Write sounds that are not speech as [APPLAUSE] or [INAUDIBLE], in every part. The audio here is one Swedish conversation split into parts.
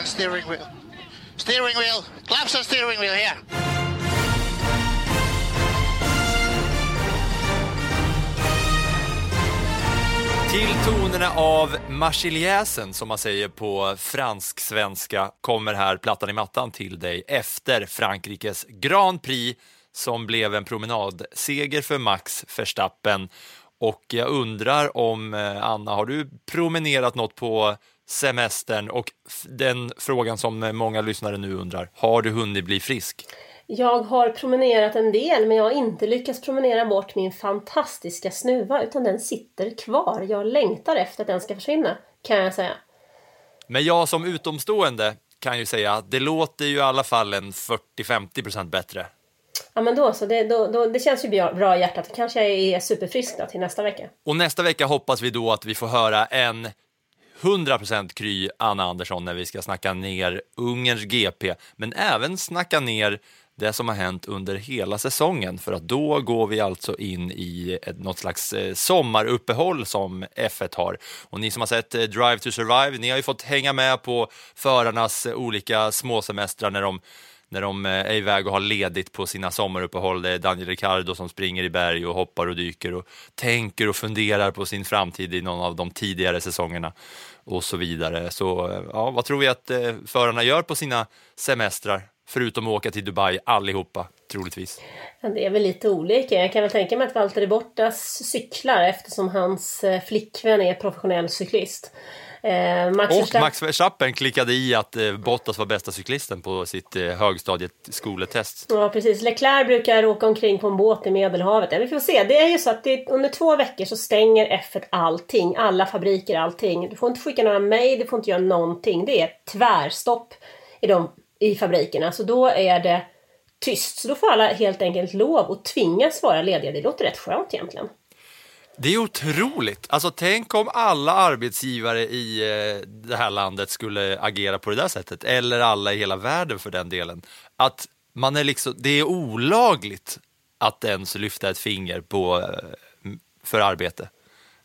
and steering wheel. Steering wheel. Claps and steering wheel here. Till tonerna av Marseljäsen, som man säger på fransk-svenska, kommer här plattan i mattan till dig efter Frankrikes Grand Prix som blev en promenadseger för Max Verstappen. Och jag undrar om, eh, Anna, har du promenerat något på semestern? Och den frågan som många lyssnare nu undrar, har du hunnit bli frisk? Jag har promenerat en del men jag har inte lyckats promenera bort min fantastiska snuva utan den sitter kvar. Jag längtar efter att den ska försvinna kan jag säga. Men jag som utomstående kan ju säga att det låter ju i alla fall en 40-50% bättre. Ja men då så, det, då, då, det känns ju bra, i hjärtat. Kanske jag är superfrisk då till nästa vecka. Och nästa vecka hoppas vi då att vi får höra en 100% kry Anna Andersson när vi ska snacka ner Ungerns GP, men även snacka ner det som har hänt under hela säsongen, för att då går vi alltså in i ett, något slags eh, sommaruppehåll som F1 har. Och ni som har sett eh, Drive to Survive, ni har ju fått hänga med på förarnas eh, olika småsemestrar när de när de eh, är iväg och har ledigt på sina sommaruppehåll. Det är Daniel Ricciardo som springer i berg och hoppar och dyker och tänker och funderar på sin framtid i någon av de tidigare säsongerna och så vidare. Så eh, ja, vad tror vi att eh, förarna gör på sina semestrar? Förutom att åka till Dubai allihopa, troligtvis. Det är väl lite olika. Jag kan väl tänka mig att Valtteri Bottas cyklar eftersom hans flickvän är professionell cyklist. Eh, Max Och Verstappen- Max Verstappen klickade i att eh, Bottas var bästa cyklisten på sitt eh, högstadieskoletest. Ja precis, Leclerc brukar åka omkring på en båt i Medelhavet. Ja, vi får se, det är ju så att det, under två veckor så stänger F1 allting, alla fabriker, allting. Du får inte skicka några mejl, du får inte göra någonting. Det är tvärstopp i, de, i fabrikerna, så då är det tyst. Så då får alla helt enkelt lov och tvingas vara lediga. Det låter rätt skönt egentligen. Det är otroligt. Alltså, tänk om alla arbetsgivare i eh, det här landet skulle agera på det där sättet, eller alla i hela världen för den delen. Att man är liksom, det är olagligt att ens lyfta ett finger på, eh, för arbete.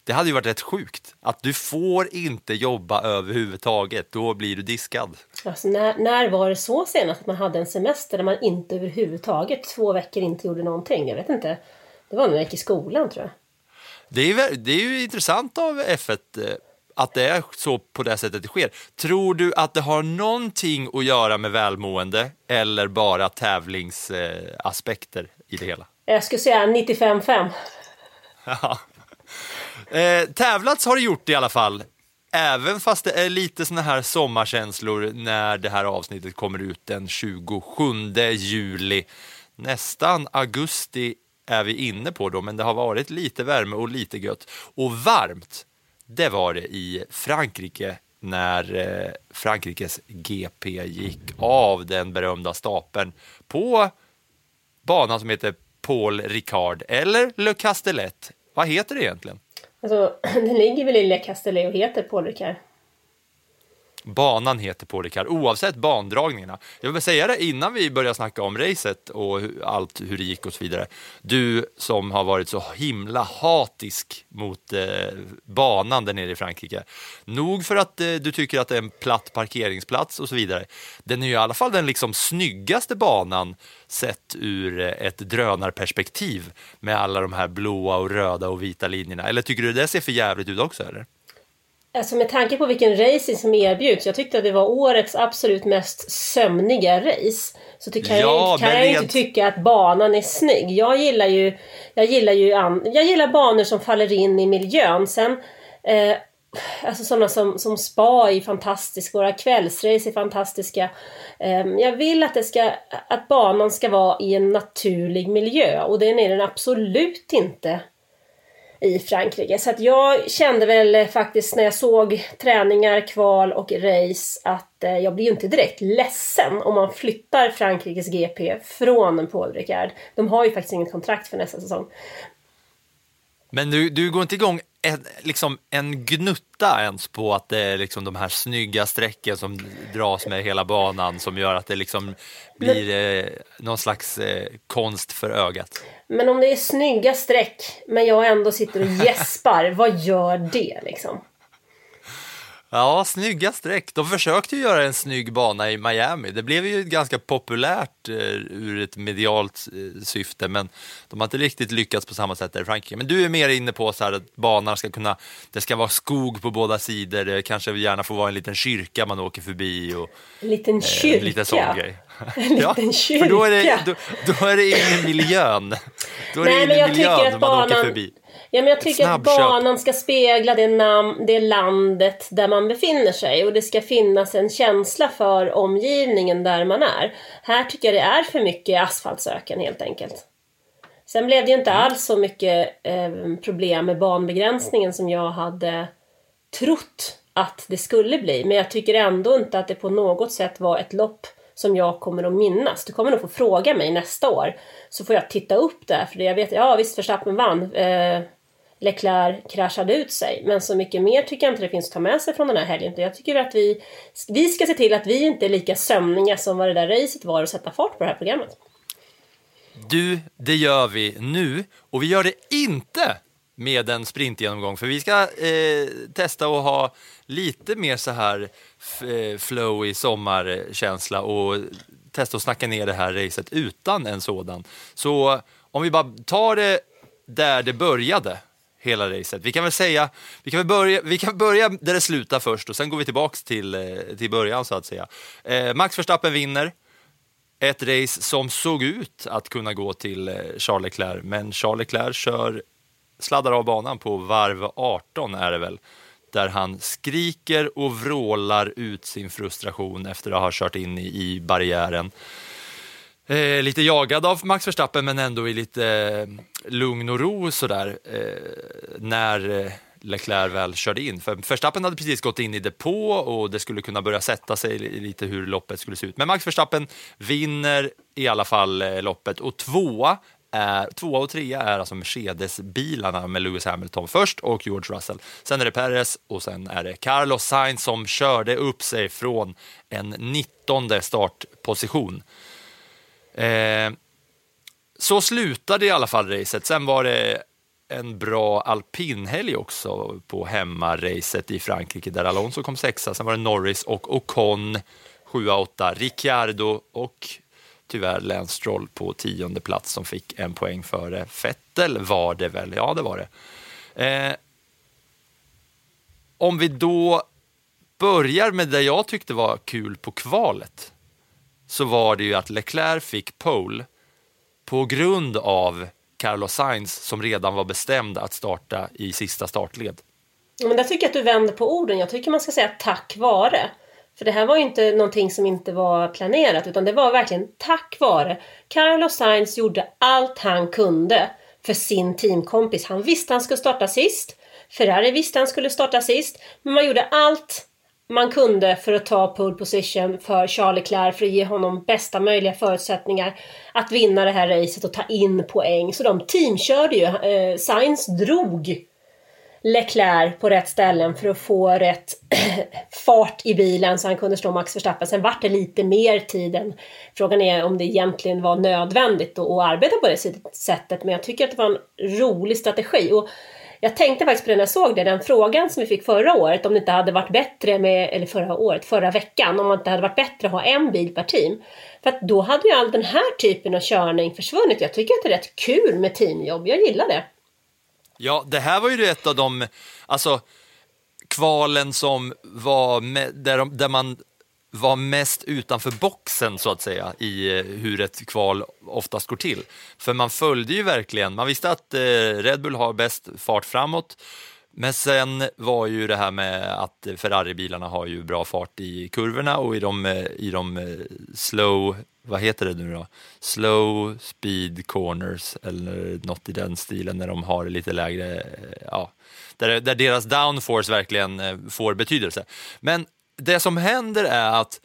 Det hade ju varit rätt sjukt. Att du får inte jobba överhuvudtaget, då blir du diskad. Alltså, när, när var det så senast att man hade en semester där man inte överhuvudtaget två veckor inte gjorde någonting? Jag vet inte. Det var när jag gick i skolan tror jag. Det är, vä- det är ju intressant av F1 eh, att det är så på det sättet det sker. Tror du att det har någonting att göra med välmående eller bara tävlingsaspekter i det hela? Jag skulle säga 95-5. [LAUGHS] Ja. Eh, tävlats har det gjort i alla fall. Även fast det är lite såna här sommarkänslor när det här avsnittet kommer ut den 27 juli. Nästan augusti är vi inne på då, men det har varit lite värme och lite gött. Och varmt, det var det i Frankrike när eh, Frankrikes GP gick av den berömda stapeln på banan som heter Paul Ricard, eller Le Castellet. Vad heter det egentligen? Alltså, [CLEARS THROAT] den ligger väl i Le Castellet och heter Paul Ricard. Banan heter Paul oavsett bandragningarna. Jag vill säga det innan vi börjar snacka om racet och allt hur det gick och så vidare. Du som har varit så himla hatisk mot eh, banan där nere i Frankrike. Nog för att eh, du tycker att det är en platt parkeringsplats och så vidare. Den är ju i alla fall den liksom snyggaste banan sett ur eh, ett drönarperspektiv med alla de här blåa och röda och vita linjerna. Eller tycker du det ser för jävligt ut också eller? Alltså med tanke på vilken racing som erbjuds, jag tyckte att det var årets absolut mest sömniga race. Så ty- kan, Ja, jag, kan jag rent- inte tycka att banan är snygg. Jag gillar ju, jag gillar ju an, jag gillar banor som faller in i miljön. Sen, eh, alltså sådana som, som spa är fantastiska, våra kvällsrace är fantastiska. Eh, jag vill att, det ska, att banan ska vara i en naturlig miljö och den är den absolut inte i Frankrike. Så att jag kände väl faktiskt när jag såg träningar, kval och race att eh, jag blir ju inte direkt ledsen om man flyttar Frankrikes GP från Paul Ricard. De har ju faktiskt inget kontrakt för nästa säsong. Men du, du går inte igång en, liksom en gnutta ens på att det är liksom de här snygga strecken som dras med hela banan som gör att det liksom blir eh, någon slags eh, konst för ögat. Men om det är snygga streck men jag ändå sitter och gäspar, vad gör det liksom? Ja, snygga streck. De försökte ju göra en snygg bana i Miami. Det blev ju ganska populärt eh, ur ett medialt eh, syfte, men de har inte riktigt lyckats på samma sätt där i Frankrike. Men du är mer inne på så här att banan ska kunna, det ska vara skog på båda sidor, det kanske gärna får vara en liten kyrka man åker förbi och En liten eh, kyrka. lite sån grej. En liten För då är, det, kyrka. då, då är det ingen miljön. Då är Nej, det men ingen jag miljön tycker att man åker banan- förbi. Ja, men jag tycker att snabbköp. banan ska spegla det, nam- det landet där man befinner sig och det ska finnas en känsla för omgivningen där man är. Här tycker jag det är för mycket asfaltsöken helt enkelt. Sen blev det ju inte alls så mycket eh, problem med banbegränsningen som jag hade trott att det skulle bli. Men jag tycker ändå inte att det på något sätt var ett lopp som jag kommer att minnas. Du kommer nog få fråga mig nästa år. Så får jag titta upp det. För jag vet, ja visst Verstappen vann. Eh, Leclerc kraschade ut sig. Men så mycket mer tycker jag inte det finns att ta med sig från den här helgen. Jag tycker att vi, vi ska se till att vi inte är lika sömniga som vad det där racet var och sätta fart på det här programmet. Du, det gör vi nu och vi gör det inte med en sprintgenomgång för vi ska eh, testa att ha lite mer så här eh, flow i sommarkänsla och testa att snacka ner det här racet utan en sådan. Så om vi bara tar det där det började, hela racet. Vi kan väl säga, vi kan väl börja, vi kan börja där det slutar först och sen går vi tillbaks till, eh, till början så att säga. Eh, Max Verstappen vinner ett race som såg ut att kunna gå till eh, Charles Leclerc, men Charles Leclerc kör, sladdar av banan på varv 18 är det väl, där han skriker och vrålar ut sin frustration efter att ha kört in i, i barriären. Eh, lite jagad av Max Verstappen men ändå i lite eh, lugn och ro sådär eh, när eh, Leclerc väl körde in. För Verstappen hade precis gått in i depå och det skulle kunna börja sätta sig lite hur loppet skulle se ut. Men Max Verstappen vinner i alla fall eh, loppet och tvåa är, tvåa och trea är alltså Mercedes-bilarna med Lewis Hamilton först och George Russell. Sen är det Perez och sen är det Carlos Sainz som körde upp sig från en 19 startposition. Eh, så slutade i alla fall racet. Sen var det en bra alpinhelg också på hemmaracet i Frankrike där Alonso kom sexa. Sen var det Norris och Ocon sjua, åtta. Ricciardo och tyvärr Lance Stroll på tionde plats som fick en poäng före Vettel var det väl? Ja, det var det. Eh, om vi då börjar med det jag tyckte var kul på kvalet så var det ju att Leclerc fick pole på grund av Carlos Sainz som redan var bestämd att starta i sista startled. Ja, Men där tycker jag att du vänder på orden. Jag tycker man ska säga tack vare. För det här var ju inte någonting som inte var planerat utan det var verkligen tack vare. Carlos Sainz gjorde allt han kunde för sin teamkompis. Han visste han skulle starta sist. Ferrari visste han skulle starta sist. Men man gjorde allt man kunde för att ta pole position för Charles Leclerc för att ge honom bästa möjliga förutsättningar att vinna det här racet och ta in poäng. Så de teamkörde ju. Eh, Sainz drog Leclerc på rätt ställen för att få rätt [CLEARS THROAT] fart i bilen så han kunde slå Max Verstappen. Sen vart det lite mer tid än Frågan är om det egentligen var nödvändigt att, att arbeta på det sättet men jag tycker att det var en rolig strategi. Och jag tänkte faktiskt på det när jag såg det, den frågan som vi fick förra året om det inte hade varit bättre med, eller förra året, förra veckan, om det inte hade varit bättre att ha en bil per team. För att då hade ju all den här typen av körning försvunnit. Jag tycker att det är rätt kul med teamjobb, jag gillar det. Ja, det här var ju ett av de, alltså kvalen som var med, där, de, där man var mest utanför boxen så att säga i eh, hur ett kval oftast går till. För man följde ju verkligen, man visste att eh, Red Bull har bäst fart framåt. Men sen var ju det här med att Ferrari-bilarna har ju bra fart i kurvorna och i de, eh, i de eh, slow, vad heter det nu då? Slow speed corners eller något i den stilen när de har lite lägre, eh, ja, där, där deras downforce verkligen eh, får betydelse. Men det som händer är att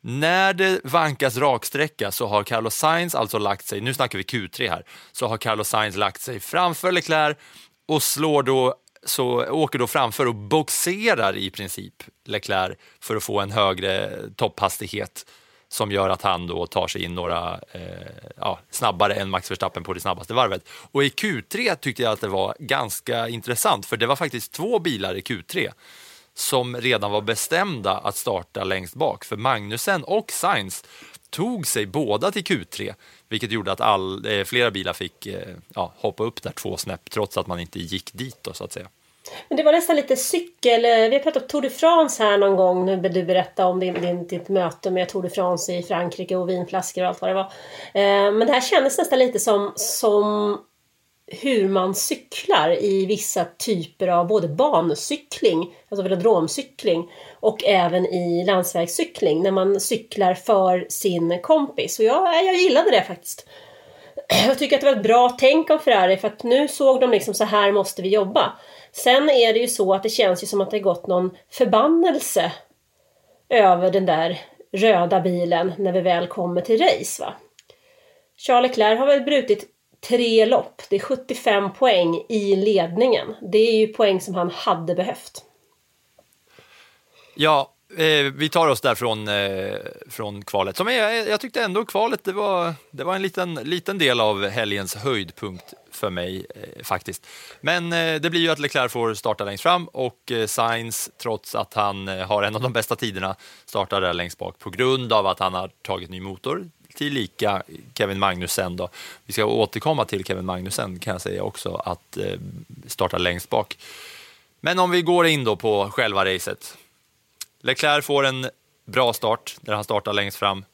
när det vankas raksträcka så har Carlos Sainz alltså lagt sig, nu snackar vi Q3 här, så har Carlos Sainz lagt sig framför Leclerc och slår då, så åker då framför och boxerar i princip Leclerc för att få en högre topphastighet som gör att han då tar sig in några eh, ja, snabbare än Max Verstappen på det snabbaste varvet. Och i Q3 tyckte jag att det var ganska intressant för det var faktiskt två bilar i Q3 som redan var bestämda att starta längst bak. För Magnusen och Sainz tog sig båda till Q3, vilket gjorde att all, eh, flera bilar fick eh, ja, hoppa upp där två snäpp trots att man inte gick dit då, så att säga. Men det var nästan lite cykel... Eh, vi har pratat om Tour de France här någon gång. Nu du berättade om din, din, ditt möte med Tour de France i Frankrike och vinflaskor och allt vad det var. Eh, men det här kändes nästan lite som, som hur man cyklar i vissa typer av både bancykling, alltså velodromcykling, och även i landsvägscykling när man cyklar för sin kompis. Och jag, eh, jag gillade det faktiskt. [CLEARS THROAT] Jag tycker att det var ett bra tänk av Ferrari för att nu såg de liksom så här måste vi jobba. Sen är det ju så att det känns ju som att det gått någon förbannelse över den där röda bilen när vi väl kommer till race. Va? Charles Leclerc har väl brutit tre lopp. Det är 75 poäng i ledningen. Det är ju poäng som han hade behövt. Ja, eh, vi tar oss där från, eh, från kvalet. Som jag, jag tyckte ändå kvalet det var, det var en liten, liten del av helgens höjdpunkt för mig eh, faktiskt. Men eh, det blir ju att Leclerc får starta längst fram och eh, Sainz, trots att han eh, har en av de bästa tiderna, startar där längst bak på grund av att han har tagit ny motor tillika Kevin Magnussen. Då. Vi ska återkomma till Kevin Magnussen kan jag säga också, att eh, starta längst bak. Men om vi går in då på själva racet. Leclerc får en bra start när han startar längst fram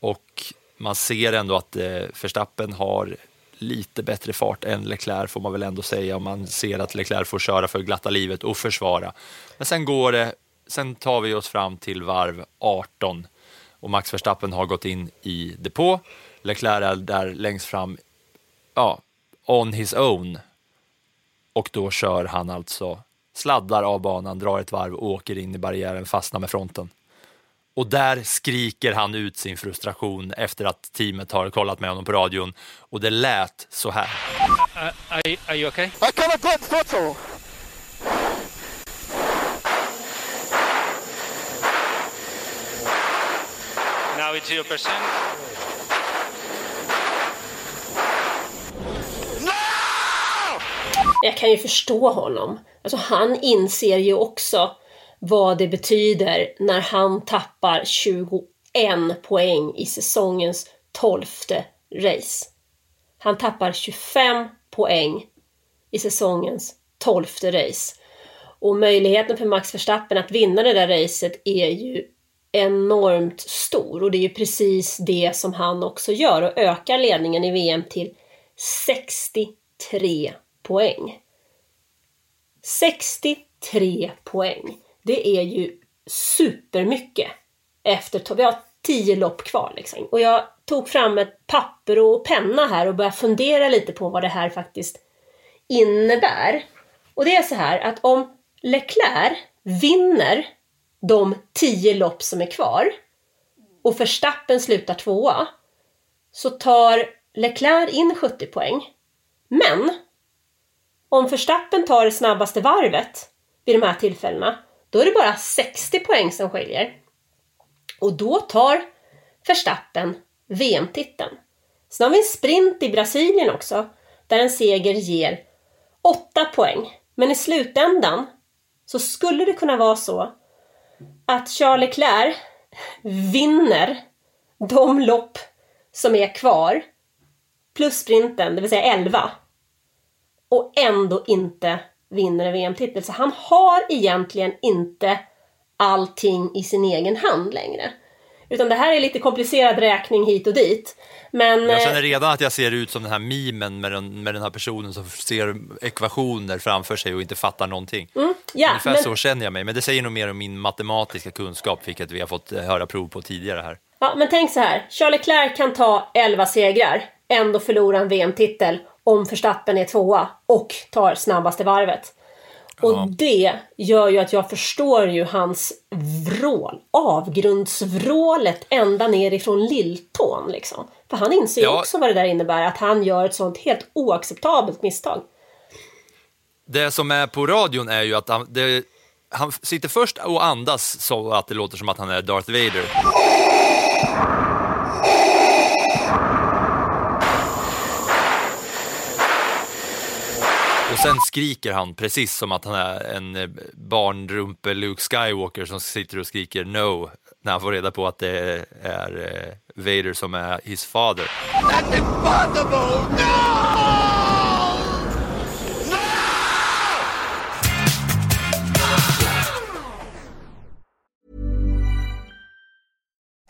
och man ser ändå att eh, Verstappen har lite bättre fart än Leclerc får man väl ändå säga. om man ser att Leclerc får köra för glatta livet och försvara. Men sen går det, sen tar vi oss fram till varv 18 och Max Verstappen har gått in i depå. Leclerc är där längst fram, ja, on his own. Och då kör han alltså, sladdar av banan, drar ett varv, åker in i barriären, fastnar med fronten. Och där skriker han ut sin frustration efter att teamet har kollat med honom på radion. Och det lät så här. Uh, are, are you okay? I cannot get throttle. Now it's your percent. Jag kan ju förstå honom. Alltså han inser ju också vad det betyder när han tappar 21 poäng i säsongens tolfte race. Han tappar 25 poäng i säsongens tolfte race. Och möjligheten för Max Verstappen att vinna det där racet är ju enormt stor och det är ju precis det som han också gör och ökar ledningen i VM till 63 poäng. 63 poäng. Det är ju supermycket efter, vi har tio lopp kvar liksom. Och jag tog fram ett papper och penna här och började fundera lite på vad det här faktiskt innebär. Och det är så här att om Leclerc vinner de tio lopp som är kvar och Verstappen slutar tvåa så tar Leclerc in 70 poäng. Men om Verstappen tar det snabbaste varvet vid de här tillfällena, då är det bara 60 poäng som skiljer. Och då tar Verstappen VM-titeln. Sen har vi en sprint i Brasilien också, där en seger ger 8 poäng. Men i slutändan så skulle det kunna vara så att Charles Leclerc vinner de lopp som är kvar plus sprinten, det vill säga 11 och ändå inte vinner en VM-titel. Så han har egentligen inte allting i sin egen hand längre. Utan det här är lite komplicerad räkning hit och dit. Men, Jag eh, känner redan att jag ser ut som den här memen med den, med den här personen som ser ekvationer framför sig och inte fattar någonting. Mm, ja, Ungefär men- så känner jag mig, men det säger nog mer om min matematiska kunskap, vilket vi har fått eh, höra prov på tidigare här. Ja, men tänk så här. Charles Leclerc kan ta 11 segrar, ändå förlora en VM-titel om Verstappen är tvåa och tar snabbaste varvet. Och det gör ju att jag förstår ju hans vrål, avgrundsvrålet ända ner ifrån lilltån liksom. För han inser ju Ja. också vad det där innebär, att han gör ett sånt helt oacceptabelt misstag. Det som är på radion är ju att han, det, han sitter först och andas så att det låter som att han är Darth Vader. Och sen skriker han precis som att han är en eh, barnrumpe Luke Skywalker som sitter och skriker no när han får reda på att det är eh, Vader som är his father. That's impossible! No!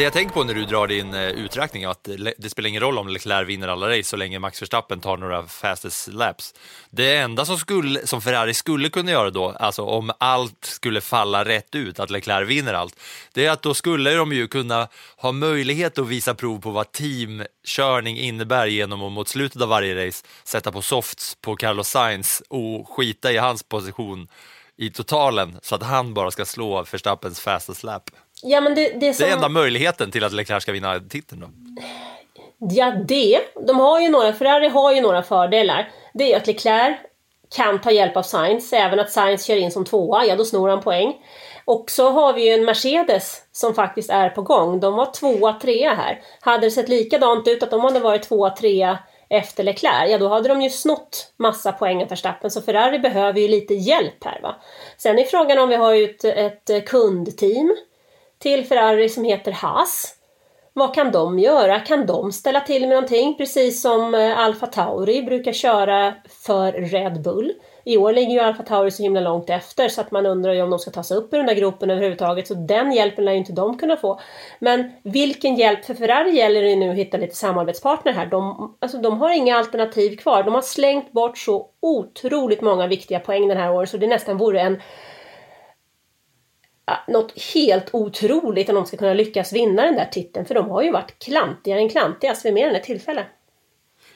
Det jag tänker på när du drar din eh, uträkning är att det spelar ingen roll om Leclerc vinner alla race så länge Max Verstappen tar några fastest laps. Det enda som, skulle, som Ferrari skulle kunna göra då, alltså om allt skulle falla rätt ut, att Leclerc vinner allt, det är att då skulle de ju kunna ha möjlighet att visa prov på vad teamkörning innebär genom att mot slutet av varje race sätta på softs på Carlos Sainz och skita i hans position i totalen så att han bara ska slå Verstappens fastest lap. Ja, men det, det som... Det är enda möjligheten till att Leclerc ska vinna titeln då. Ja, det. De har ju några, Ferrari har ju några fördelar. Det är att Leclerc kan ta hjälp av Sainz, även att Sainz kör in som tvåa, ja då snor han poäng. Och så har vi ju en Mercedes som faktiskt är på gång. De var tvåa, trea här. Hade det sett likadant ut att de hade varit tvåa, trea efter Leclerc, ja då hade de ju snott massa poäng av Verstappen. Så Ferrari behöver ju lite hjälp här va. Sen är frågan om vi har ju ett, ett kundteam till Ferrari som heter Haas. Vad kan de göra? Kan de ställa till med någonting? Precis som eh, Alfa Tauri brukar köra för Red Bull. I år ligger ju Alfa Tauri så himla långt efter så att man undrar ju om de ska ta sig upp i den där gropen överhuvudtaget. Så den hjälpen lär ju inte de kunna få. Men vilken hjälp för Ferrari gäller det nu att hitta lite samarbetspartner här. De, alltså, de har inga alternativ kvar. De har slängt bort så otroligt många viktiga poäng den här året så det nästan vore en Eh, något helt otroligt om de ska kunna lyckas vinna den där titeln. För de har ju varit klantigare än klantigast vid mer än ett tillfälle.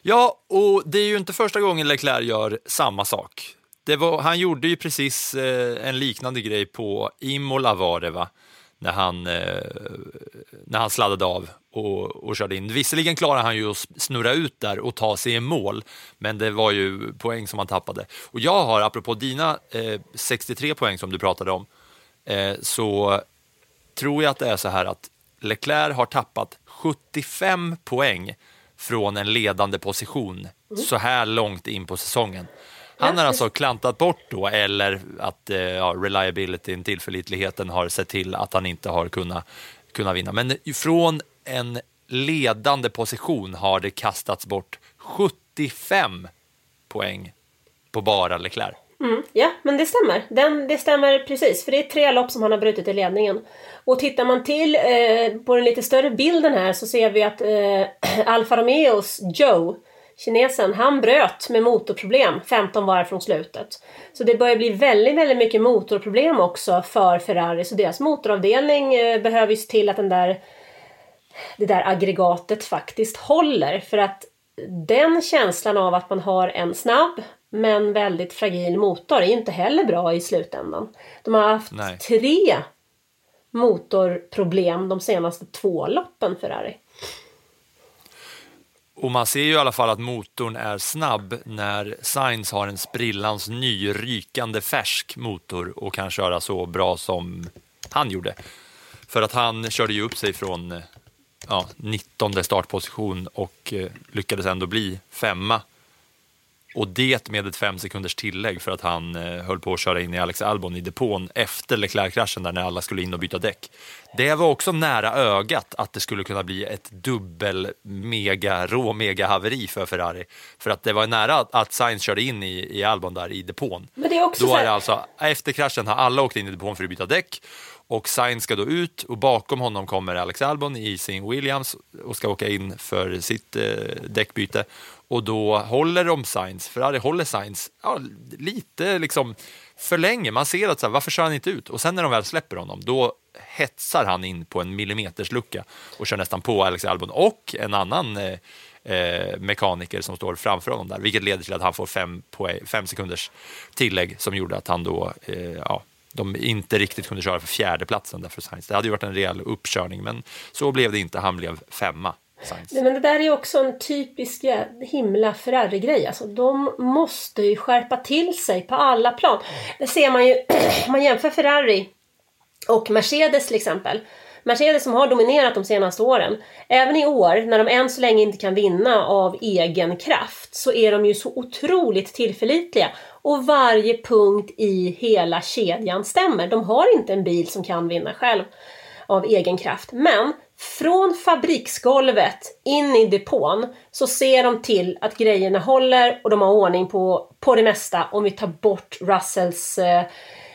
Ja, och det är ju inte första gången Leclerc gör samma sak. Det var, han gjorde ju precis eh, en liknande grej på Imola var det va? När han, eh, när han sladdade av och, och körde in. Visserligen klarade han ju att snurra ut där och ta sig i mål, men det var ju poäng som han tappade. Och jag har, apropå dina eh, 63 poäng som du pratade om, så tror jag att det är så här att Leclerc har tappat 75 poäng från en ledande position så här långt in på säsongen. Han har alltså klantat bort då, eller att eh, ja, reliabilityn, tillförlitligheten, har sett till att han inte har kunnat, kunnat vinna. Men från en ledande position har det kastats bort 75 poäng på bara Leclerc. Mm. Ja, men det stämmer. Den, det stämmer precis. För det är tre lopp som han har brutit i ledningen. Och tittar man till eh, på den lite större bilden här så ser vi att eh, [CLEARS THROAT] Alfa Romeos Joe, kinesen, han bröt med motorproblem 15 varv från slutet. Så det börjar bli väldigt, väldigt mycket motorproblem också för Ferrari. Så deras motoravdelning eh, behöver ju se till att den där, det där aggregatet faktiskt håller. För att den känslan av att man har en snabb men väldigt fragil motor är ju inte heller bra i slutändan. De har haft Nej. tre motorproblem de senaste två loppen Ferrari. Och man ser ju i alla fall att motorn är snabb när Sainz har en sprillans ny, rykande färsk motor och kan köra så bra som han gjorde. För att han körde ju upp sig från eh, ja, 19 startposition och eh, lyckades ändå bli femma. Och det med ett fem sekunders tillägg för att han eh, höll på att köra in i Alex Albon i depån efter Leclerc-kraschen där när alla skulle in och byta däck. Det var också nära ögat att det skulle kunna bli ett dubbel mega rå mega haveri för Ferrari. För att det var nära att, Sainz körde in i, i Albon där i depån. Men det är också Då är det alltså, efter kraschen har alla åkt in i depån för att byta däck och Sainz ska då ut och bakom honom kommer Alex Albon i sin Williams och ska åka in för sitt eh, däckbyte. Och då håller de Sainz, Ferrari håller Sainz ja, lite liksom för länge. Man ser att så här, varför kör han inte ut? Och sen när de väl släpper honom, då hetsar han in på en millimeterslucka och kör nästan på Alex Albon och en annan eh, eh, mekaniker som står framför honom där, vilket leder till att han får fem, poäng, fem sekunders tillägg som gjorde att han då, eh, ja, de inte riktigt kunde köra för fjärdeplatsen där för Sainz. Det hade ju varit en rejäl uppkörning, men så blev det inte. Han blev femma, Nej, Men det där är också en typisk himla Ferrari-grej. Alltså, de måste ju skärpa till sig på alla plan. Det ser man ju [CLEARS THROAT] om man jämför Ferrari och Mercedes till exempel. Mercedes som har dominerat de senaste åren. Även i år, när de än så länge inte kan vinna av egen kraft, så är de ju så otroligt tillförlitliga. Och varje punkt i hela kedjan stämmer. De har inte en bil som kan vinna själv av egen kraft. Men från fabriksgolvet in i depån så ser de till att grejerna håller och de har ordning på, på det mesta om vi tar bort Russells eh,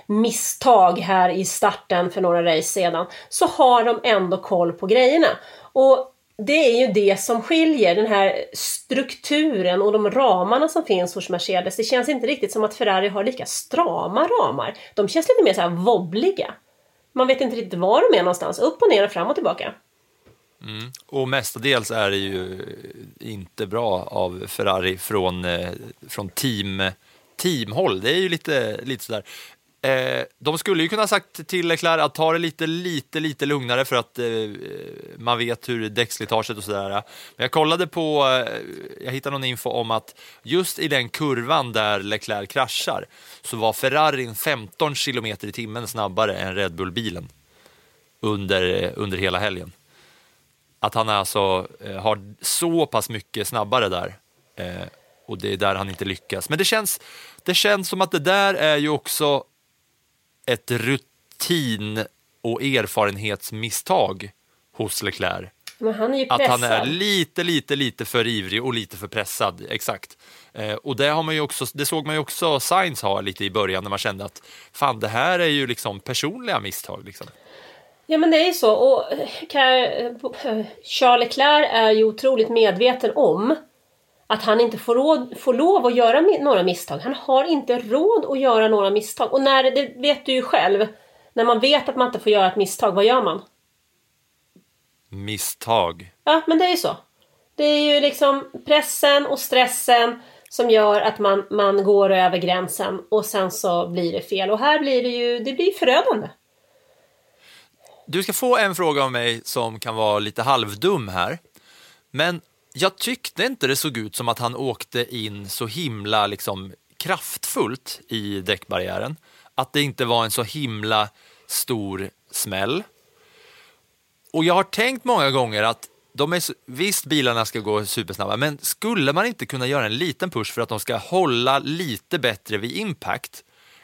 misstag här i starten för några race sedan så har de ändå koll på grejerna. Och det är ju det som skiljer den här strukturen och de ramarna som finns hos Mercedes. Det känns inte riktigt som att Ferrari har lika strama ramar. De känns lite mer så här wobbliga. Man vet inte riktigt var de är någonstans. Upp och ner och fram och tillbaka. Mm. Och mestadels är det ju inte bra av Ferrari från, eh, från team, teamhåll. Det är ju lite, lite sådär. Eh, de skulle ju kunna ha sagt till Leclerc att ta det lite, lite, lite lugnare för att eh, man vet hur däckslitaget och sådär är. Men jag kollade på, eh, jag hittade någon info om att just i den kurvan där Leclerc kraschar så var Ferrarin 15 kilometer i timmen snabbare än Red Bull-bilen under, eh, under hela helgen att han alltså eh, har så pass mycket snabbare där eh, och det är där han inte lyckas. Men det känns, det känns som att det där är ju också ett rutin och erfarenhetsmisstag hos Leclerc. Men han är ju Att pressad. han är lite, lite, lite för ivrig och lite för pressad. Exakt. Eh, och det, har man ju också, det såg man ju också Sainz ha lite i början när man kände att fan, det här är ju liksom personliga misstag. Liksom. Ja men det är ju så. Och Charles Leclerc är ju otroligt medveten om att han inte får, råd, får lov att göra några misstag. Han har inte råd att göra några misstag. Och när, det vet du ju själv, när man vet att man inte får göra ett misstag, vad gör man? Misstag. Ja, men det är ju så. Det är ju liksom pressen och stressen som gör att man, man går över gränsen och sen så blir det fel. Och här blir det ju det blir förödande. Du ska få en fråga av mig som kan vara lite halvdum här. Men jag tyckte inte det såg ut som att han åkte in så himla liksom, kraftfullt i däckbarriären. Att det inte var en så himla stor smäll. Och jag har tänkt många gånger att de är, så- visst, bilarna ska gå supersnabba, men skulle man inte kunna göra en liten push för att de ska hålla lite bättre vid impact?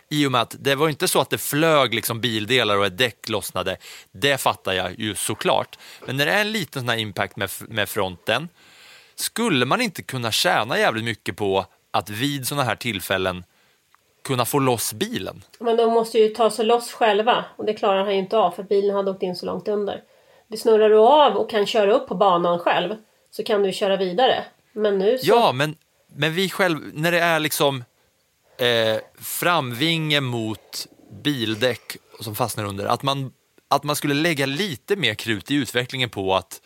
I och med att det var inte så att det flög liksom bildelar och ett däck lossnade. Det fattar jag ju såklart. Men när det är en liten sån här impact med, med fronten, skulle man inte kunna tjäna jävligt mycket på att vid såna här tillfällen kunna få loss bilen? Men de måste ju ta sig loss själva och det klarar han ju inte av för bilen hade åkt in så långt under. Det snurrar du av och kan köra upp på banan själv så kan du köra vidare. Men nu så... Ja, men, men vi själv, när det är liksom eh, framvinge mot bildäck som fastnar under, att man, att man skulle lägga lite mer krut i utvecklingen på att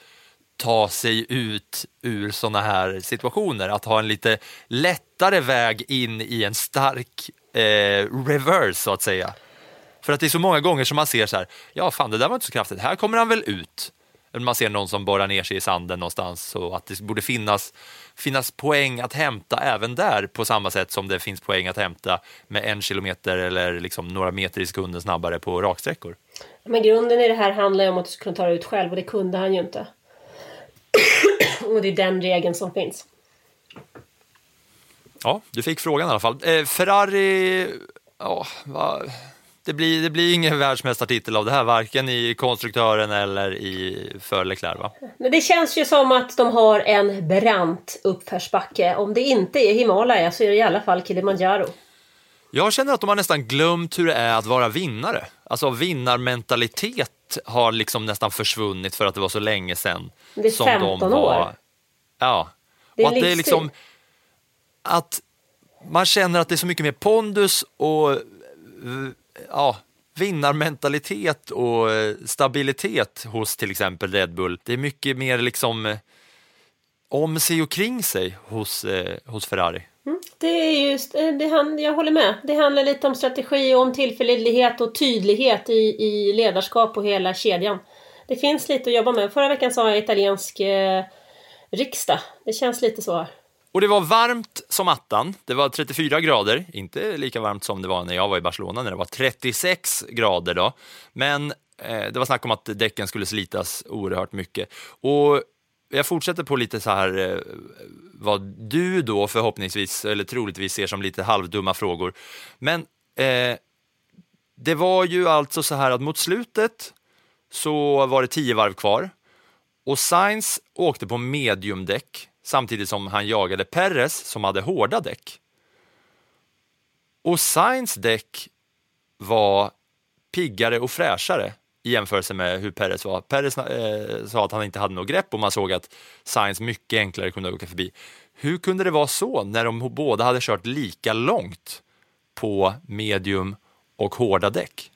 ta sig ut ur sådana här situationer, att ha en lite lättare väg in i en stark eh, reverse så att säga. För att det är så många gånger som man ser så här, ja fan det där var inte så kraftigt, här kommer han väl ut man ser någon som borrar ner sig i sanden någonstans så att det borde finnas, finnas poäng att hämta även där på samma sätt som det finns poäng att hämta med en kilometer eller liksom några meter i sekunden snabbare på raksträckor. Men grunden i det här handlar ju om att du ska kunna ta det ut själv och det kunde han ju inte. [CLEARS THROAT] och det är den regeln som finns. Ja, du fick frågan i alla fall. Eh, Ferrari, ja, va, det, blir, det blir ingen världsmästartitel av det här, varken i konstruktören eller i för Leclerc, va? Men det känns ju som att de har en brant uppförsbacke. Om det inte är Himalaya så är det i alla fall Kilimanjaro. Jag känner att de har nästan glömt hur det är att vara vinnare. Alltså vinnarmentalitet har liksom nästan försvunnit för att det var så länge sedan. Det är som 15 de var, år. Ja. Det är och att det är liksom att man känner att det är så mycket mer pondus och ja, vinnarmentalitet och eh, stabilitet hos till exempel Red Bull. Det är mycket mer liksom eh, om sig och kring sig hos, eh, hos Ferrari. Mm, det är just, eh, det hand, jag håller med. Det handlar lite om strategi och om tillförlitlighet och tydlighet i, i ledarskap och hela kedjan. Det finns lite att jobba med. Förra veckan sa jag italiensk eh, riksdag. Det känns lite så här. Och det var varmt som attan. Det var 34 grader, inte lika varmt som det var när jag var i Barcelona när det var 36 grader då. Men eh, det var snack om att däcken skulle slitas oerhört mycket. Och jag fortsätter på lite så här eh, vad du då förhoppningsvis eller troligtvis ser som lite halvdumma frågor. Men eh, det var ju alltså så här att mot slutet så var det tio varv kvar och Sainz åkte på mediumdäck samtidigt som han jagade Perres som hade hårda däck. Och Sainz däck var piggare och fräschare i jämförelse med hur Perez var. Perez eh, sa att han inte hade något grepp och man såg att Sainz mycket enklare kunde åka förbi. Hur kunde det vara så när de båda hade kört lika långt på medium och hårda däck?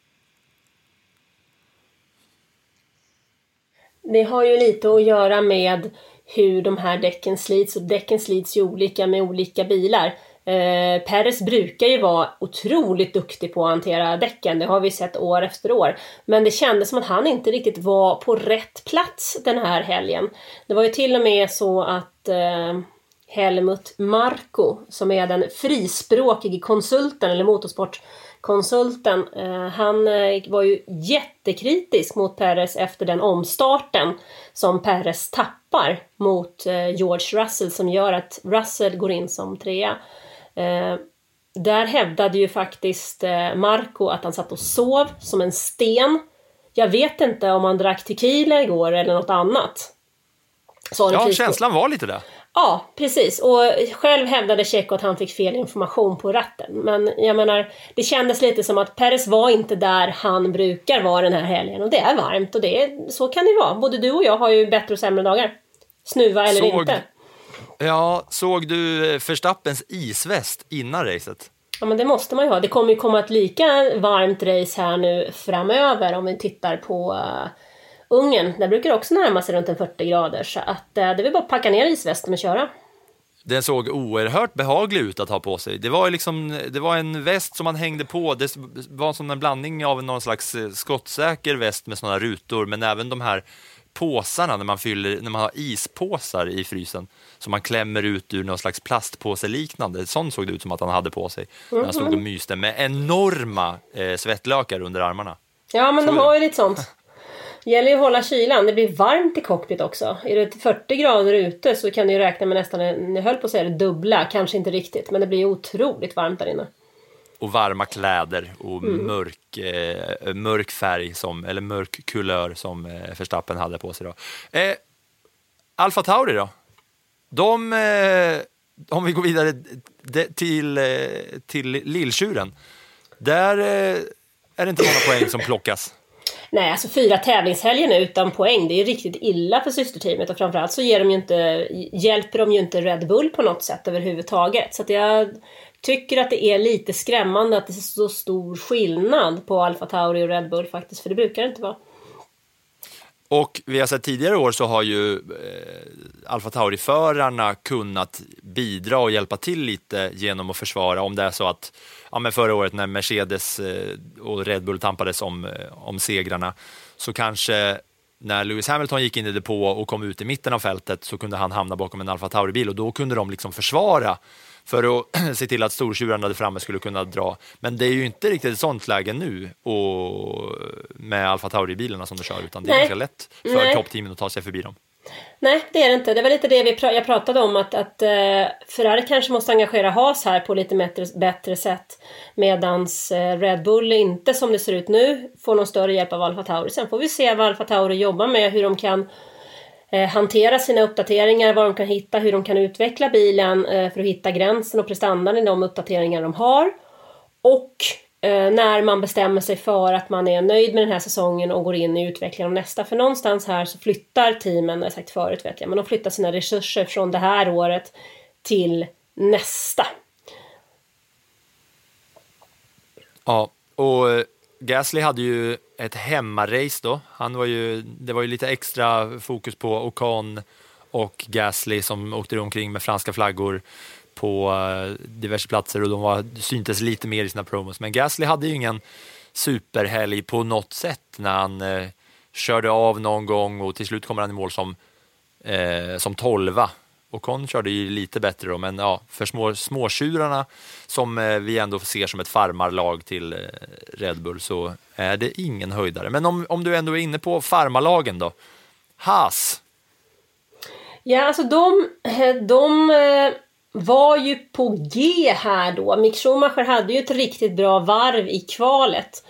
Det har ju lite att göra med hur de här däcken slits och däcken slits ju olika med olika bilar. Eh, Perez brukar ju vara otroligt duktig på att hantera däcken, det har vi sett år efter år. Men det kändes som att han inte riktigt var på rätt plats den här helgen. Det var ju till och med så att eh, Helmut Marko, som är den frispråkige konsulten eller motorsport eh, han eh, var ju jättekritisk mot Perez efter den omstarten som Perez tappar mot eh, George Russell som gör att Russell går in som trea. Där hävdade ju faktiskt Marco att han satt och sov som en sten. Jag vet inte om han drack tequila igår eller något annat. Ja, känslan var lite det. Ja, precis. Och själv hävdade Checo att han fick fel information på ratten. Men jag menar, det kändes lite som att Perez var inte där han brukar vara den här helgen. Och det är varmt och det är, så kan det vara. Både du och jag har ju bättre och sämre dagar. Snuva eller Såg- inte. Ja, såg du eh, Verstappens isväst innan racet? Ja, men det måste man ju ha. Det kommer ju komma ett lika varmt race här nu framöver om vi tittar på uh, Ungern. Där brukar det också närma sig runt en 40 grader. Så att uh, det väl bara packa ner isvästen och köra. Den såg oerhört behaglig ut att ha på sig. Det var, liksom, det var en väst som man hängde på. Det var som en blandning av någon slags eh, skottsäker väst med sådana rutor, men även de här påsarna när man, fyller, när man har ispåsar i frysen som man klämmer ut ur någon slags plastpåse liknande. Sånt såg det ut som att han hade på sig när han stod och myste med enorma eh, svettlökar under armarna. Ja, men de Så är har ju lite sånt. [LAUGHS] gäller ju att hålla kylan. Det blir varmt i cockpit också. Är det 40 grader ute så kan du räkna med nästan, jag höll på att säga det dubbla, kanske inte riktigt, men det blir otroligt varmt där inne. och varma kläder och mörk, eh, mörk färg, som, eller mörk kulör som eh, Verstappen hade på sig. Då. Eh, Alfa Tauri då? De, eh, om vi går vidare de, till, eh, till Lilltjuren, där eh, är det inte många poäng som plockas. Nej, alltså fyra tävlingshelger nu utan poäng, det är ju riktigt illa för systerteamet och framförallt så ger de ju inte, hjälper de ju inte Red Bull på något sätt överhuvudtaget. Så att jag tycker att det är lite skrämmande att det är så stor skillnad på Alfa Tauri och Red Bull faktiskt, för det brukar det inte vara. Och vi har sett tidigare år så har ju eh, Alfa Tauri-förarna kunnat bidra och hjälpa till lite genom att försvara. Om det är så att ja, men förra året när Mercedes eh, och Red Bull tampades om, eh, om segrarna så kanske när Lewis Hamilton gick in i depå och kom ut i mitten av fältet så kunde han hamna bakom en Alfa Tauri-bil och då kunde de liksom försvara för att [CLEARS THROAT] se till att stortjurarna där framme skulle kunna dra. Men det är ju inte riktigt ett sånt läge nu och med Alfa Tauri-bilarna som du kör, utan det är Nej. ganska lätt för toppteamen att ta sig förbi dem. Nej, det är det inte. Det var lite det vi jag pratade om att, att eh, Ferrari kanske måste engagera Haas här på lite bättre, bättre sätt. Medans eh, Red Bull inte som det ser ut nu får någon större hjälp av Alfa Tauri. Sen får vi se vad Alfa Tauri jobbar med, hur de kan Eh, hantera sina uppdateringar, vad de kan hitta, hur de kan utveckla bilen eh, för att hitta gränsen och prestandan i de uppdateringar de har. Och eh, när man bestämmer sig för att man är nöjd med den här säsongen och går in i utvecklingen av nästa. För någonstans här så flyttar teamen, det har jag sagt förut vet jag, men de flyttar sina resurser från det här året till nästa. Ja, och Gasly hade ju ett hemmarace då. Han var ju, det var ju lite extra fokus på Ocon och Gasly som åkte omkring med franska flaggor på eh, diverse platser och de var, syntes lite mer i sina promos. Men Gasly hade ju ingen superhelg på något sätt när han eh, körde av någon gång och till slut kommer han i mål som, eh, som tolva. Ocon körde ju lite bättre då, men ja, för små, småtjurarna som eh, vi ändå ser som ett farmarlag till eh, Red Bull så är det ingen höjdare. Men om, om du ändå är inne på farmarlagen då. Haas, Ja, alltså de, eh, de var ju på G här då. Mick Schumacher hade ju ett riktigt bra varv i kvalet.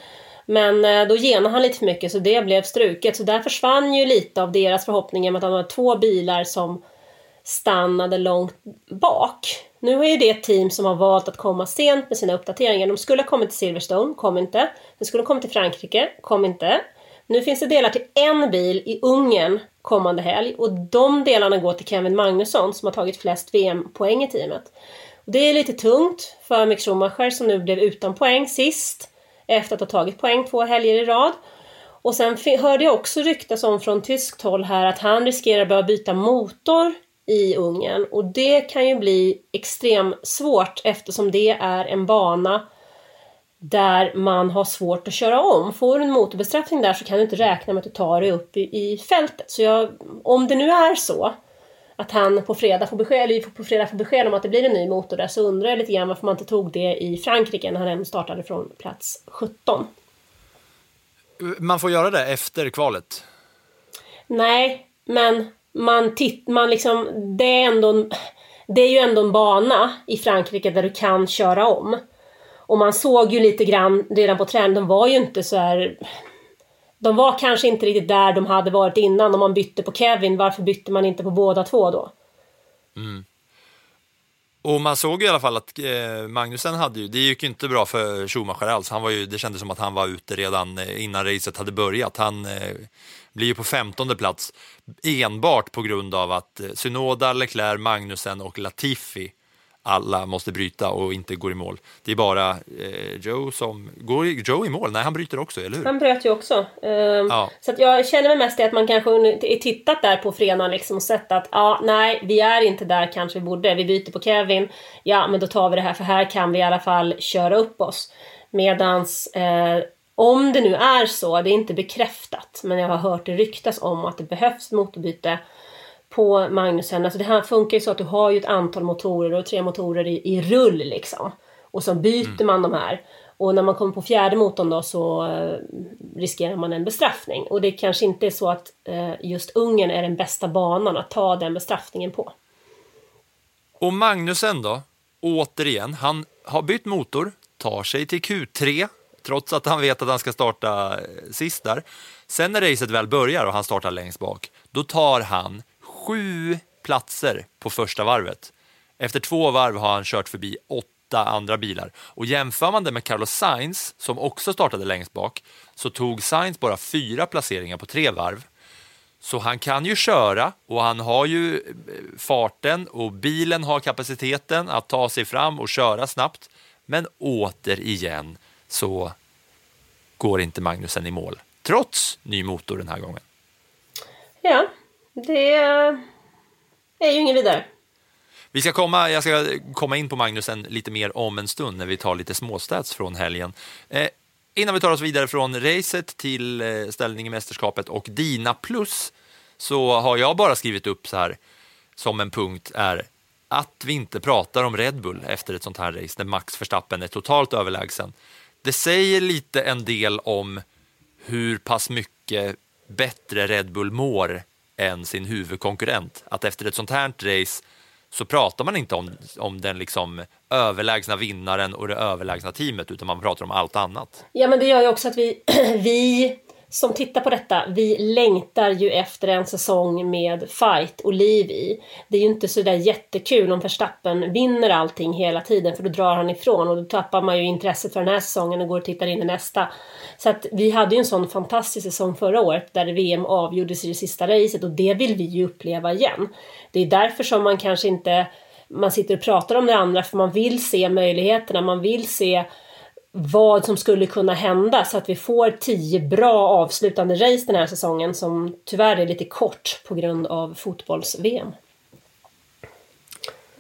Men då genade han lite för mycket så det blev struket. Så där försvann ju lite av deras förhoppningar med att de har två bilar som stannade långt bak. Nu är ju det ett team som har valt att komma sent med sina uppdateringar. De skulle ha kommit till Silverstone, kom inte. De skulle ha kommit till Frankrike, kom inte. Nu finns det delar till en bil i Ungern kommande helg och de delarna går till Kevin Magnusson som har tagit flest VM-poäng i teamet. Och det är lite tungt för Mick Schumacher som nu blev utan poäng sist efter att ha tagit poäng två helger i rad. Och sen hörde jag också ryktas om från tyskt håll här att han riskerar att behöva byta motor i Ungern och det kan ju bli extremt svårt eftersom det är en bana där man har svårt att köra om. Får du en motorbestraffning där så kan du inte räkna med att du tar dig upp i, i fältet. Så jag, om det nu är så att han på fredag, får besked, eller på fredag får besked om att det blir en ny motor där så undrar jag lite grann varför man inte tog det i Frankrike när han ändå startade från plats 17. man får göra det efter kvalet. Nej, men man titt, man liksom, det är ändå en, det är ju ändå en bana i Frankrike där du kan köra om. Och man såg ju lite grann redan på träningen, de var ju inte så här... De var kanske inte riktigt där de hade varit innan om man bytte på Kevin. Varför bytte man inte på båda två då? Mm. Och man såg ju i alla fall att eh, Magnusen hade ju, det gick ju inte bra för Schumacher alls. Han var ju, det kändes som att han var ute redan eh, innan racet hade börjat. Han eh, blir ju på femtonde plats enbart på grund av att eh, Synoda, Leclerc, Magnusen och Latifi alla måste bryta och inte går i mål. Det är bara eh, Joe som, går Joe i mål? Nej, han bryter också, eller hur? Han bröt ju också. Ehm, Ja. Så att jag känner mig mest i att man kanske under- tittat där på fredagen liksom och sett att ja, nej, vi är inte där kanske vi borde. Vi byter på Kevin. Ja, men då tar vi det här för här kan vi i alla fall köra upp oss. Medans eh, om det nu är så, det är inte bekräftat, men jag har hört det ryktas om att det behövs motorbyte på Magnusen. Alltså det här funkar ju så att du har ju ett antal motorer och tre motorer i, i rull liksom. Och så byter man de här. Och när man kommer på fjärde motorn då så eh, riskerar man en bestraffning. Och det kanske inte är så att eh, just Ungern är den bästa banan att ta den bestraffningen på. Och Magnusen då, återigen, han har bytt motor, tar sig till Q3, trots att han vet att han ska starta eh, sist där. Sen när racet väl börjar och han startar längst bak, då tar han sju platser på första varvet. Efter två varv har han kört förbi åtta andra bilar. Och jämför man det med Carlos Sainz, som också startade längst bak, så tog Sainz bara fyra placeringar på tre varv. Så han kan ju köra och han har ju eh, farten och bilen har kapaciteten att ta sig fram och köra snabbt. Men återigen så går inte Magnusen i mål, trots ny motor den här gången. Ja, det är ju ingen vidare. Vi ska komma, jag ska komma in på Magnusen lite mer om en stund när vi tar lite småstats från helgen. Eh, Innan vi tar oss vidare från racet till eh, ställning i mästerskapet och dina plus så har jag bara skrivit upp så här som en punkt är att vi inte pratar om Red Bull efter ett sånt här race när Max Verstappen är totalt överlägsen. Det säger lite en del om hur pass mycket bättre Red Bull mår än sin huvudkonkurrent. Att efter ett sånt här race så pratar man inte om, om den liksom överlägsna vinnaren och det överlägsna teamet utan man pratar om allt annat. Ja men det gör ju också att vi, [CLEARS THROAT] vi som tittar på detta, vi längtar ju efter en säsong med fight och liv i. Det är ju inte sådär jättekul om Verstappen vinner allting hela tiden för då drar han ifrån och då tappar man ju intresset för den här säsongen och går och tittar in i nästa. Så att vi hade ju en sån fantastisk säsong förra året där VM avgjordes i det sista racet och det vill vi ju uppleva igen. Det är därför som man kanske inte man sitter och pratar om det andra för man vill se möjligheterna, man vill se vad som skulle kunna hända så att vi får tio bra avslutande race den här säsongen som tyvärr är lite kort på grund av fotbolls-VM.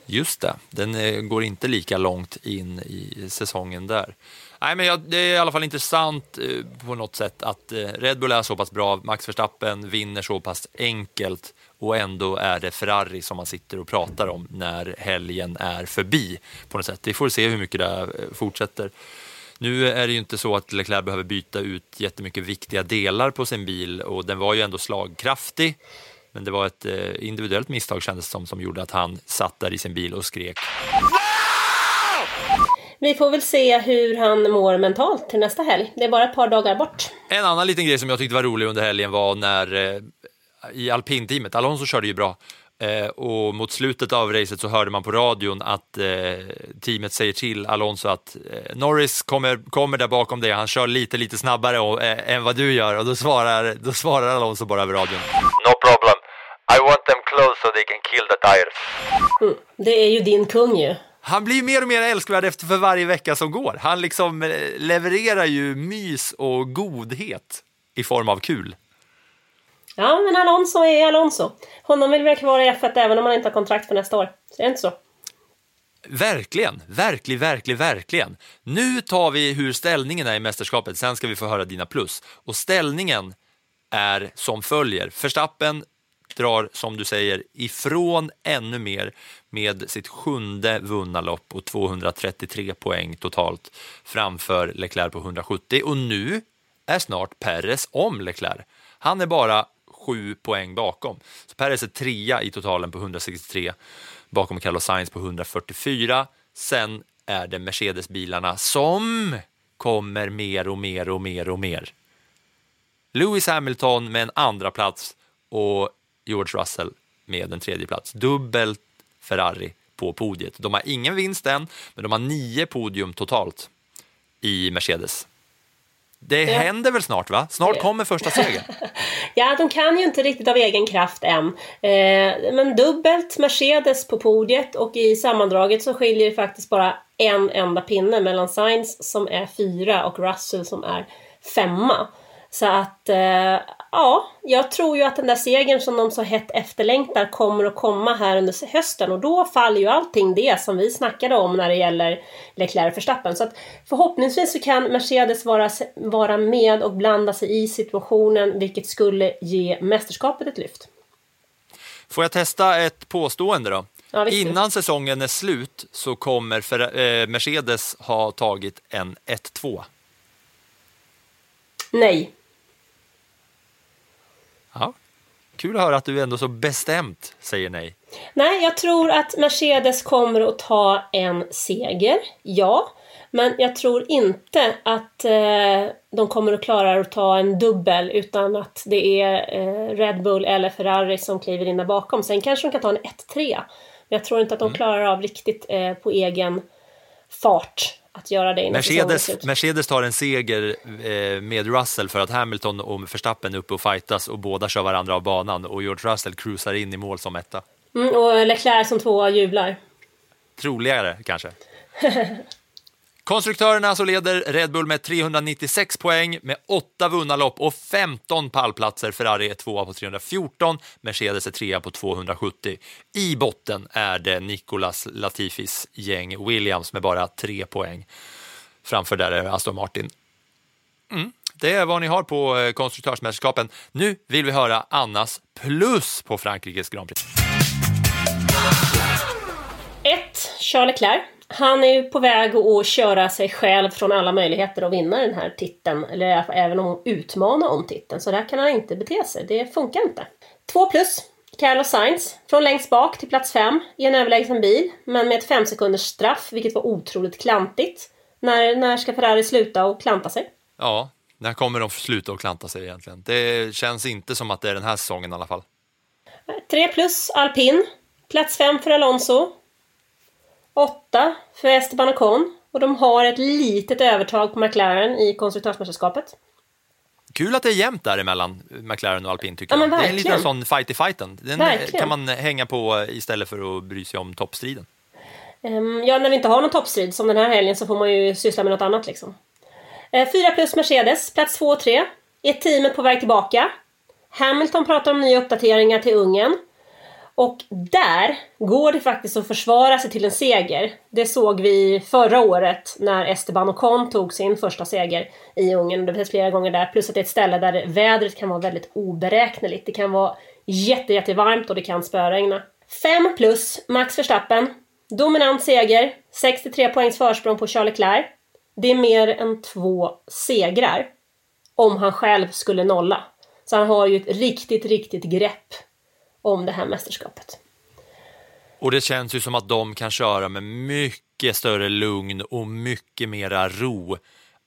Just det, den eh, går inte lika långt in i säsongen där. Nej, men det är i alla fall intressant eh, på något sätt att eh, Red Bull är så pass bra, Max Verstappen vinner så pass enkelt och ändå är det Ferrari som man sitter och pratar om när helgen är förbi på något sätt. Vi får se hur mycket det fortsätter. Nu är det ju inte så att Leclerc behöver byta ut jättemycket viktiga delar på sin bil och den var ju ändå slagkraftig. Men det var ett eh, individuellt misstag kändes som, som gjorde att han satt där i sin bil och skrek. Vi får väl se hur han mår mentalt till nästa helg. Det är bara ett par dagar bort. En annan liten grej som jag tyckte var rolig under helgen var när eh, i alpinteamet, Alonso körde ju bra, och mot slutet av racet så hörde man på radion att eh, teamet säger till Alonso att eh, Norris kommer, kommer där bakom dig, han kör lite, lite snabbare och, eh, än vad du gör och då svarar, då svarar Alonso bara över radion. No problem. I want them close so they can kill the tires. Mm, det är ju din kung ju. Han blir mer och mer älskvärd efter för varje vecka som går. Han liksom eh, levererar ju mys och godhet i form av kul. Ja, men Alonso är Alonso. Honom vill vi ha kvar i F1 även om han inte har kontrakt för nästa år. Så det är inte så. Verkligen, verkligen, verkligen, verkligen. Nu tar vi hur ställningen är i mästerskapet, sen ska vi få höra dina plus. Och ställningen är som följer. Förstappen drar, som du säger, ifrån ännu mer med sitt sjunde vunna lopp och 233 poäng totalt framför Leclerc på 170. Och nu är snart Perres om Leclerc. Han är bara sju poäng bakom. Så Perez är trea i totalen på 163 bakom Carlos Sainz på 144. Sen är det Mercedes-bilarna som kommer mer och mer och mer och mer. Lewis Hamilton med en andra plats och George Russell med en tredje plats. Dubbelt Ferrari på podiet. De har ingen vinst än, men de har nio podium totalt i Mercedes. Det ja. händer väl snart va? Snart kommer första segern. [LAUGHS] ja, de kan ju inte riktigt av egen kraft än. Eh, men dubbelt Mercedes på podiet och i sammandraget så skiljer det faktiskt bara en enda pinne mellan Sainz som är fyra och Russell som är femma. Så att, eh, ja, jag tror ju att den där segern som de så hett efterlängtar kommer att komma här under hösten och då faller ju allting det som vi snackade om när det gäller Leclerc Verstappen. Så att förhoppningsvis så kan Mercedes vara, vara med och blanda sig i situationen vilket skulle ge mästerskapet ett lyft. Får jag testa ett påstående då? Ja, Innan säsongen är slut så kommer eh, Mercedes ha tagit en 1-2. Nej. Ja, kul att höra att du ändå så bestämt säger nej. Nej, jag tror att Mercedes kommer att ta en seger, ja. Men jag tror inte att eh, de kommer att klara att ta en dubbel utan att det är eh, Red Bull eller Ferrari som kliver in där bakom. Sen kanske de kan ta en 1-3. Men jag tror inte att de mm. klarar av riktigt eh, på egen fart att göra det Mercedes, Mercedes tar en seger eh, med Russell för att Hamilton och Verstappen är uppe och fightas och båda kör varandra av banan och George Russell cruisar in i mål som etta. Mm, och Leclerc som tvåa jublar. Troligare kanske. [LAUGHS] Konstruktörerna så leder Red Bull med 396 poäng med 8 vunna lopp och 15 pallplatser. Ferrari är tvåa på 314, Mercedes är trea på 270. I botten är det Nicolas Latifis gäng Williams med bara 3 poäng. Framför där är Aston Martin. Mm, det är vad ni har på eh, konstruktörsmästerskapen. Nu vill vi höra Annas plus på Frankrikes Grand Prix. 1. Charles Leclerc. Han är ju på väg att köra sig själv från alla möjligheter att vinna den här titeln. Eller även om utmana om titeln. Så där kan han inte bete sig. Det funkar inte. 2 plus. Carlos Sainz. Från längst bak till plats 5 i en överlägsen bil. Men med ett 5 sekunders straff, vilket var otroligt klantigt. När, när ska Ferrari sluta och klanta sig? Ja, när kommer de sluta och klanta sig egentligen? Det känns inte som att det är den här säsongen i alla fall. 3 plus alpin. Plats 5 för Alonso. 8 för Esteban Ocon. Och de har ett litet övertag på McLaren i konstruktörsmästerskapet. Kul att det är jämnt däremellan McLaren och alpin tycker Ja, jag. Det är en liten sån fight i fighten. Den Verkligen. kan man hänga på istället för att bry sig om toppstriden. Ehm, ja, när vi inte har någon toppstrid som den här helgen så får man ju syssla med något annat liksom. 4 plus Mercedes, plats 2 och 3. Är teamet på väg tillbaka? Hamilton pratar om nya uppdateringar till Ungern. Och där går det faktiskt att försvara sig till en seger. Det såg vi förra året när Esteban Ocon tog sin första seger i Ungern. Det finns flera gånger där. Plus att det är ett ställe där vädret kan vara väldigt oberäkneligt. Det kan vara jätte, jättevarmt och det kan spöregna. 5 plus Max Verstappen. Dominant seger. 63 poängs försprång på Charles Leclerc. Det är mer än två segrar. Om han själv skulle nolla. Så han har ju ett riktigt, riktigt grepp om det här mästerskapet. Och det känns ju som att de kan köra med mycket större lugn och mycket mera ro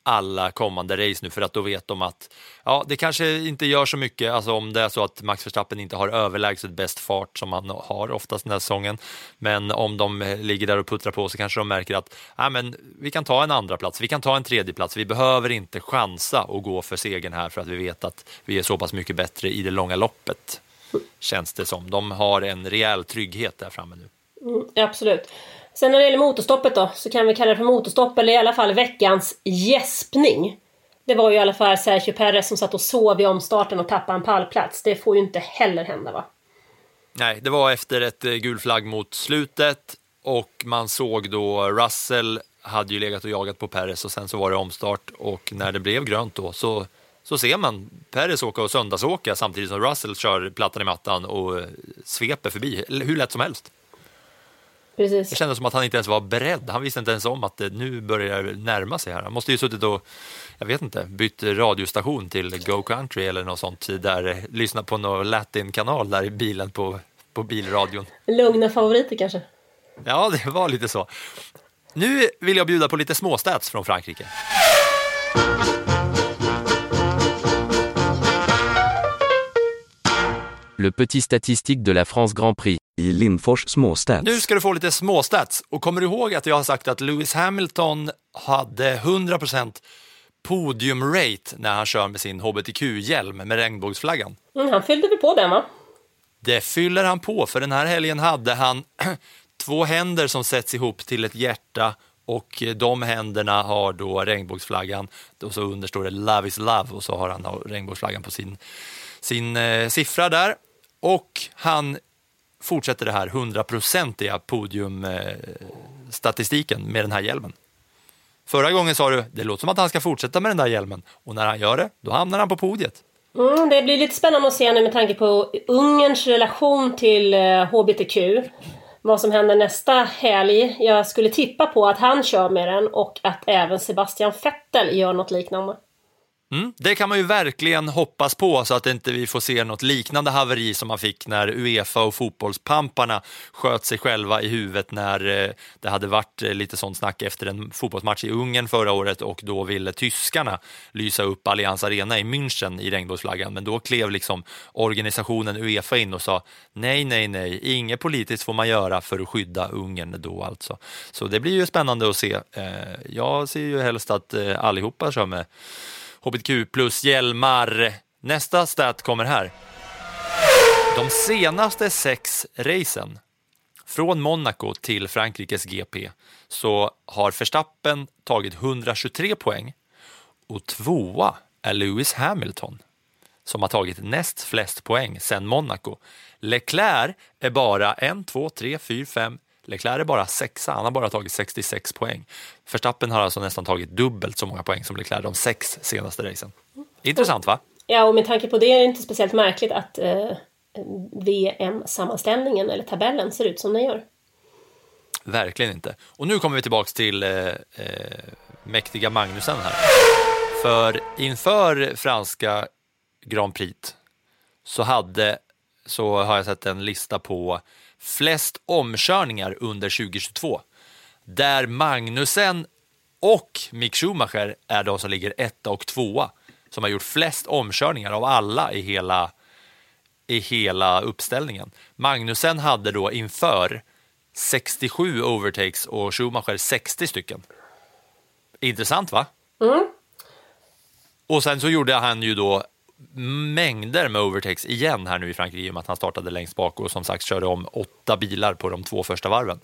alla kommande race nu för att då vet de att ja, det kanske inte gör så mycket alltså om det är så att Max Verstappen inte har överlägset bäst fart som han har oftast den här säsongen. Men om de ligger där och puttrar på så kanske de märker att ja, men vi kan ta en andra plats, vi kan ta en tredje plats. Vi behöver inte chansa och gå för segern här för att vi vet att vi är så pass mycket bättre i det långa loppet. Känns det som. De har en rejäl trygghet där framme nu. Mm, absolut. Sen när det gäller motorstoppet då, så kan vi kalla det för motorstopp, eller i alla fall veckans gäspning. Det var ju i alla fall Sergio Perez som satt och sov i omstarten och tappade en pallplats. Det får ju inte heller hända va? Nej, det var efter ett eh, gul flagg mot slutet och man såg då Russell hade ju legat och jagat på Perez och sen så var det omstart och när det blev grönt då så, så ser man Perez åka och söndagsåka samtidigt som Russell kör plattan i mattan och eh, sveper förbi hur lätt som helst. Det Precis. kändes som att han inte ens var beredd. Han visste inte ens om att det nu börjar närma sig här. Han måste ju suttit och, jag vet inte, bytt radiostation till Go Country eller något sånt där, eh, lyssnat på någon latin-kanal där i bilen på, på bilradion. Lugna favoriter kanske? Ja, det var lite så. Nu vill jag bjuda på lite småstats från Frankrike. Le petit statistique de la France Grand Prix. I Lindfors småstats. Nu ska du få lite småstats. Och kommer du ihåg att jag har sagt att Lewis Hamilton hade 100% podiumrate när han kör med sin hbtq-hjälm med regnbågsflaggan? Mm, han fyllde väl på den va? Det fyller han på, för den här helgen hade han [CLEARS THROAT] två händer som sätts ihop till ett hjärta och de händerna har då regnbågsflaggan och så under står det Love is love och så har han regnbågsflaggan på sin, sin eh, siffra där. Och han fortsätter det här hundraprocentiga podiumstatistiken med den här hjälmen. Förra gången sa du, det låter som att han ska fortsätta med den där hjälmen och när han gör det, då hamnar han på podiet. Mm, det blir lite spännande att se nu med tanke på Ungerns relation till eh, HBTQ. Vad som händer nästa helg. Jag skulle tippa på att han kör med den och att även Sebastian Vettel gör något liknande. Mm, det kan man ju verkligen hoppas på så att inte vi får se något liknande haveri som man fick när Uefa och fotbollspamparna sköt sig själva i huvudet när eh, det hade varit eh, lite sånt snack efter en fotbollsmatch i Ungern förra året och då ville tyskarna lysa upp Allianz Arena i München i regnbågsflaggan. Men då klev liksom organisationen Uefa in och sa nej, nej, nej, inget politiskt får man göra för att skydda Ungern då alltså. Så det blir ju spännande att se. Eh, jag ser ju helst att allihopa kör med hbtq plus hjälmar. Nästa stat kommer här. De senaste sex racen från Monaco till Frankrikes GP så har Verstappen tagit 123 poäng och tvåa är Lewis Hamilton som har tagit näst flest poäng sedan Monaco. Leclerc är bara en, två, tre, fyra, fem, Leclerc är bara sexa, han har bara tagit 66 poäng. Verstappen har alltså nästan tagit dubbelt så många poäng som Leclerc de sex senaste racen. Intressant va? Ja, och med tanke på det är det inte speciellt märkligt att eh, VM-sammanställningen eller tabellen ser ut som den gör. Verkligen inte. Och nu kommer vi tillbaks till eh, eh, mäktiga Magnusen här. För inför franska Grand Prix så hade så har jag sett en lista på flest omkörningar under 2022 där Magnusen och Mick Schumacher är de som ligger etta och tvåa som har gjort flest omkörningar av alla i hela, i hela uppställningen. Magnusen hade då inför 67 overtakes och Schumacher 60 stycken. Intressant va? Mm. Och sen så gjorde han ju då mängder med overtakes igen här nu i Frankrike i och med att han startade längst bak och som sagt körde om åtta bilar på de två första varven.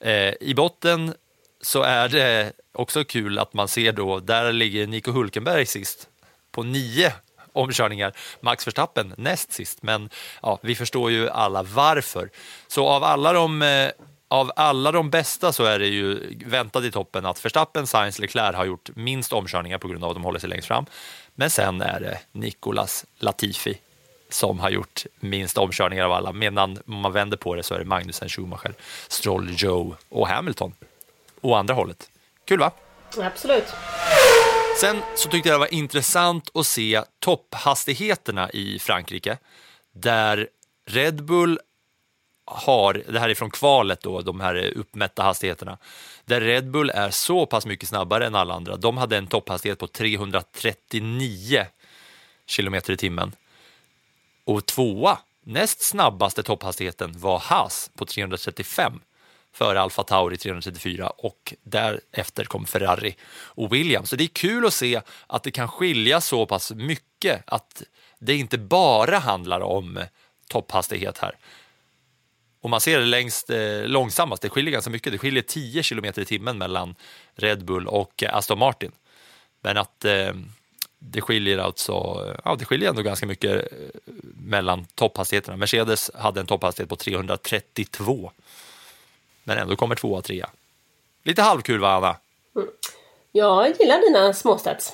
Eh, I botten så är det också kul att man ser då, där ligger Nico Hulkenberg sist på nio omkörningar, Max Verstappen näst sist, men ja, vi förstår ju alla varför. Så av alla de eh, av alla de bästa så är det ju väntat i toppen att Verstappen, Sainz, Leclerc har gjort minst omkörningar på grund av att de håller sig längst fram. Men sen är det Nicolas Latifi som har gjort minst omkörningar av alla. Medan man vänder på det så är det Magnusen, Schumacher, Stroll, Joe och Hamilton. Och andra hållet. Kul va? Absolut. Sen så tyckte jag det var intressant att se topphastigheterna i Frankrike. Där Red Bull har, det här är från kvalet då, de här uppmätta hastigheterna, där Red Bull är så pass mycket snabbare än alla andra. De hade en topphastighet på 339 kilometer i timmen. Och tvåa, näst snabbaste topphastigheten var Haas på 335 före Alfa Tauri 334 och därefter kom Ferrari och Williams. Så det är kul att se att det kan skilja så pass mycket att det inte bara handlar om topphastighet här. Och man ser det längst eh, långsammast, det skiljer ganska mycket. Det skiljer 10 km i timmen mellan Red Bull och eh, Aston Martin. Men att eh, det skiljer alltså, eh, ja det skiljer ändå ganska mycket eh, mellan topphastigheterna. Mercedes hade en topphastighet på 332. Men ändå kommer tvåa trea. Lite halvkul va Anna? Mm. Jag gillar dina småstats.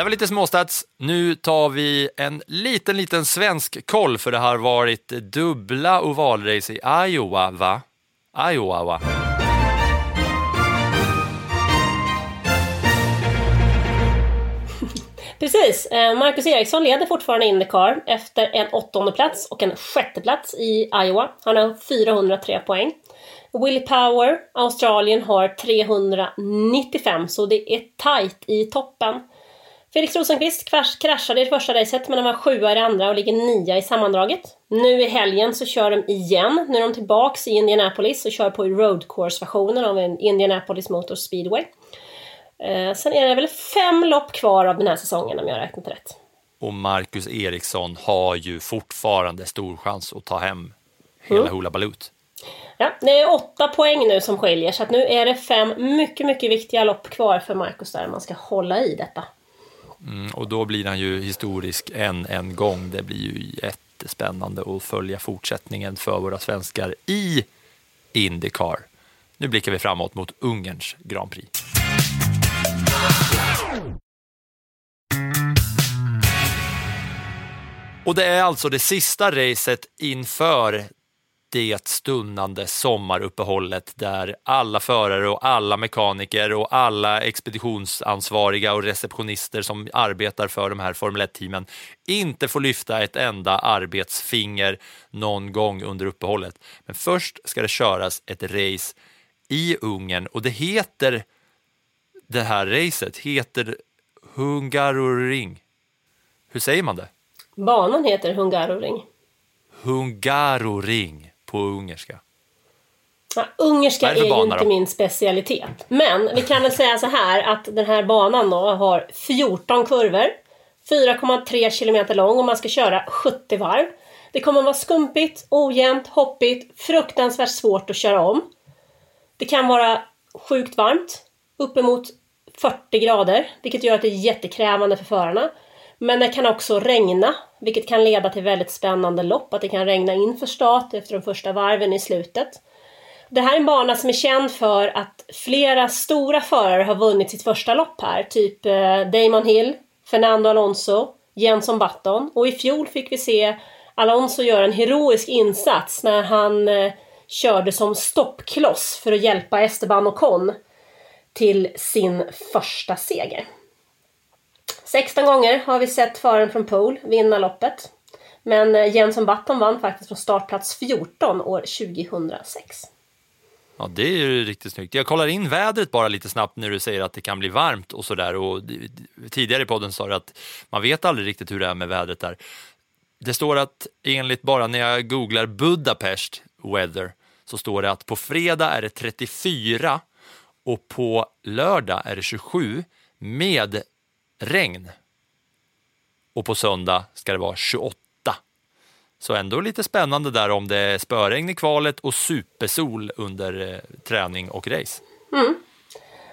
Det var lite småstads, Nu tar vi en liten, liten svensk koll för det har varit dubbla ovalrace i Iowa, va? Iowa, va? Precis. Eh, Marcus Eriksson leder fortfarande Indycar efter en åttonde plats och en sjätte plats i Iowa. Han har 403 poäng. Willie Power, Australien, har 395, så det är tight i toppen. Felix Rosenqvist kraschade i det första racet men han var sjua i det andra och ligger nia i sammandraget. Nu i helgen så kör de igen. Nu är de tillbaks i Indianapolis och kör på road course-versionen av Indianapolis Motor Speedway. Eh, sen är det väl fem lopp kvar av den här säsongen om jag har räknat rätt. Och Marcus Eriksson har ju fortfarande stor chans att ta hem hela Mm. Hoola Balut. Ja, det är åtta poäng nu som skiljer så nu är det fem mycket, mycket viktiga lopp kvar för Marcus där man ska hålla i detta. Mm, och då blir han ju historisk än en gång. Det blir ju jättespännande att följa fortsättningen för våra svenskar i Indycar. Nu blickar vi framåt mot Ungerns Grand Prix. Och det är alltså det sista racet inför det stundande sommaruppehållet där alla förare och alla mekaniker och alla expeditionsansvariga och receptionister som arbetar för de här Formel 1-teamen inte får lyfta ett enda arbetsfinger någon gång under uppehållet. Men först ska det köras ett race i Ungern och det heter det här racet heter Hungaroring. Hur säger man det? Banan heter Hungaroring. Hungaroring på ungerska. Ja, ungerska är är, ju inte då? min specialitet. Men vi kan väl säga så här att den här banan då har 14 kurvor. 4,3 kilometer lång och man ska köra 70 varv. Det kommer vara skumpigt, ojämnt, hoppigt, fruktansvärt svårt att köra om. Det kan vara sjukt varmt, uppemot 40 grader, vilket gör att det är jättekrävande för förarna. Men det kan också regna vilket kan leda till väldigt spännande lopp, att det kan regna in för start efter de första varven i slutet. Det här är en bana som är känd för att flera stora förare har vunnit sitt första lopp här, typ eh, Damon Hill, Fernando Alonso, Jenson Button och i fjol fick vi se Alonso göra en heroisk insats när han eh, körde som stoppkloss för att hjälpa Esteban Ocon till sin första seger. 16 gånger har vi sett föraren från Pole vinna loppet. Men Jensson Jenson Button vann faktiskt från startplats 14 år 2006. Ja, det är ju riktigt snyggt. Jag kollar in vädret bara lite snabbt när du säger att det kan bli varmt och sådär. Och tidigare i podden sa du att man vet aldrig riktigt hur det är med vädret där. Det står att enligt bara när jag googlar Budapest weather så står det att på fredag är det 34 och på lördag är det 27 med regn. Och på söndag ska det vara 28. Så ändå lite spännande där om det är spöregn i kvalet och supersol under eh, träning och race. Mm.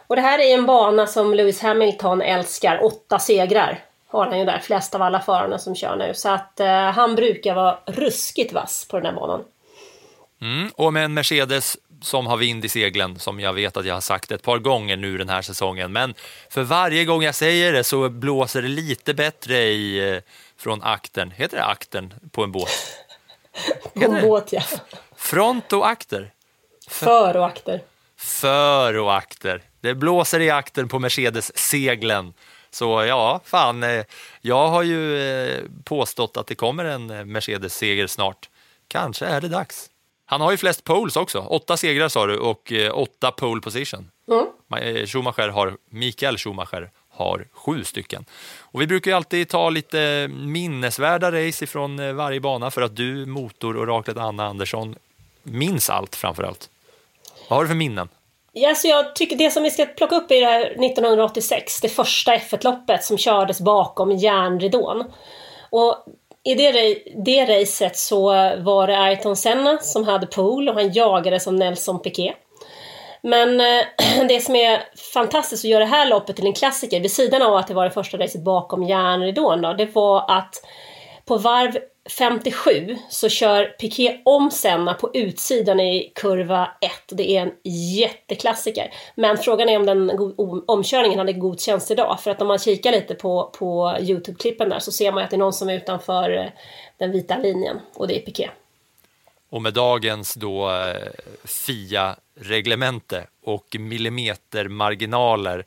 Och det här är en bana som Lewis Hamilton älskar. Åtta segrar har han ju där, flest av alla förarna som kör nu. Så att eh, han brukar vara ruskigt vass på den här banan. Mm, och med en Mercedes som har vind i seglen, som jag vet att jag har sagt ett par gånger nu den här säsongen. Men för varje gång jag säger det så blåser det lite bättre i, eh, från akten. Heter det akten på en båt? på en båt, ja. Front och akter? För och akter. För och akter. Det blåser i akten på Mercedes-seglen. Så ja, fan, eh, jag har ju eh, påstått att det kommer en Mercedes-seger snart. Kanske är det dags. Han har ju flest poles också. Åtta segrar sa du och eh, åtta pole position. Mm. Schumacher har, Mikael Schumacher har sju stycken. Och vi brukar alltid ta lite minnesvärda race ifrån eh, varje bana för att du, motororaklet Anna Andersson, minns allt framför allt. Vad har du för minnen? Ja, så jag tycker det som vi ska plocka upp är det här 1986, det första F1-loppet som kördes bakom järnridån. Och i det, det racet så var det Ayrton Senna som hade pool och han jagade som Nelson Piquet. Men eh, [CLEARS THROAT] det som är fantastiskt att göra det här loppet till en klassiker, vid sidan av att det var det första racet bakom järnridån då, det var att på varv 57 så kör Piquet om Senna på utsidan i kurva 1. Det är en jätteklassiker. Men frågan är om den omkörningen hade godkänts idag. För att om man kikar lite på, på Youtube-klippen där så ser man att det är någon som är utanför eh, den vita linjen och det är Piquet. Och med dagens då eh, FIA-reglemente och millimetermarginaler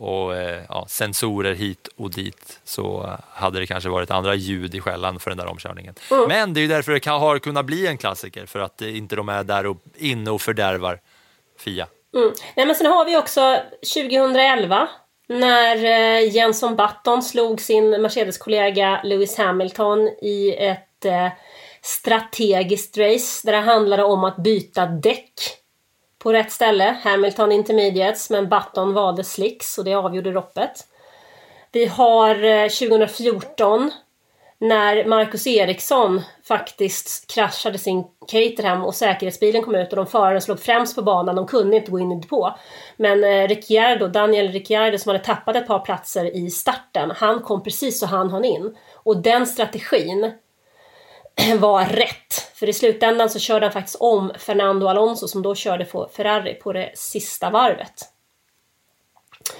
och eh, ja, sensorer hit och dit så hade det kanske varit andra ljud i skällan för den där omkörningen. Mm. Men det är ju därför det kan, har kunnat bli en klassiker, för att inte de är där och inne och fördärvar Fia. Mm. Nej, men sen har vi också 2011 när eh, Jenson Button slog sin Mercedes-kollega Lewis Hamilton i ett eh, strategiskt race där det handlade om att byta däck på rätt ställe. Hamilton Intermediates, men Button valde Slicks och det avgjorde loppet. Vi har eh, 2014 när Marcus Eriksson faktiskt kraschade sin Caterham och säkerhetsbilen kom ut och de föraren slog främst på banan, de kunde inte gå in i depå. Men eh, Ricciardo, Daniel Ricciardo som hade tappat ett par platser i starten, han kom precis så han hann in. Och den strategin [CLEARS THROAT] var rätt. För i slutändan så körde han faktiskt om Fernando Alonso som då körde för Ferrari på det sista varvet.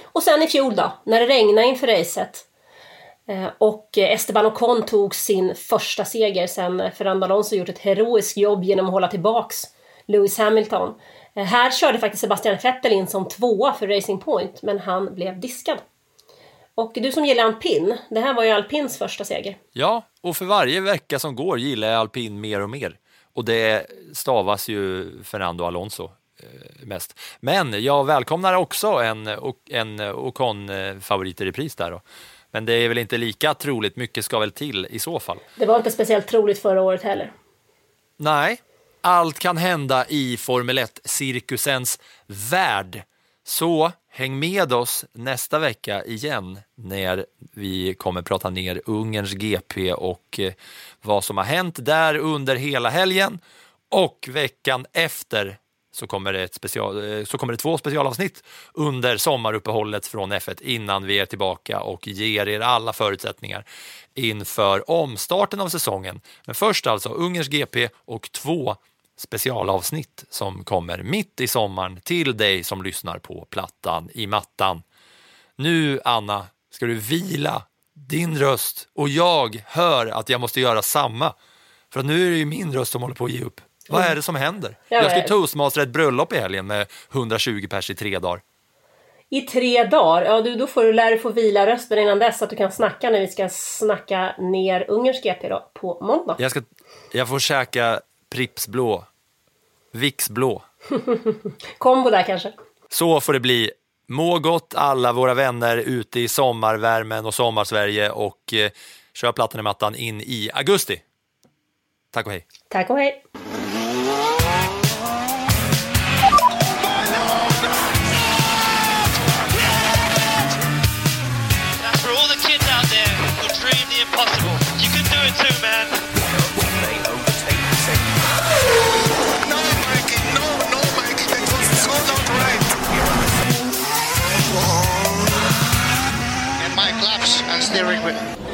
Och sen i fjol då, när det regnade inför racet eh, och Esteban Ocon tog sin första seger sen Fernando Alonso gjort ett heroiskt jobb genom att hålla tillbaks Lewis Hamilton. Eh, här körde faktiskt Sebastian Vettel in som tvåa för Racing Point, men han blev diskad. Och du som gillar alpin, det här var ju alpins första seger. Ja, och för varje vecka som går gillar jag alpin mer och mer. Och det stavas ju Fernando Alonso eh, mest. Men jag välkomnar också en, en Ocon-favorit i repris där. Då. Men det är väl inte lika troligt, mycket ska väl till i så fall. Det var inte speciellt troligt förra året heller. Nej, allt kan hända i Formel 1-cirkusens värld. Så häng med oss nästa vecka igen när vi kommer prata ner Ungerns GP och eh, vad som har hänt där under hela helgen och veckan efter så kommer, det ett special, eh, så kommer det två specialavsnitt under sommaruppehållet från F1 innan vi är tillbaka och ger er alla förutsättningar inför omstarten av säsongen. Men först alltså Ungerns GP och två specialavsnitt som kommer mitt i sommaren till dig som lyssnar på plattan i mattan. Nu, Anna, ska du vila din röst och jag hör att jag måste göra samma. För nu är det ju min röst som håller på att ge upp. Vad är det som händer? Jag Jag ska toastmastera ett bröllop i helgen med 120 pers i tre dagar. I tre dagar, ja du, då får du lära dig få vila rösten innan dess så att du kan snacka när vi ska snacka ner Ungerns GP då, på måndag. Jag, ska, jag får käka Pripps blå, Vicks blå. [LAUGHS] Kombo där kanske. Så får det bli. Må gott alla våra vänner ute i sommarvärmen och sommarsverige och eh, kör plattan i mattan in i augusti. Tack och hej. Tack och hej! their equipment.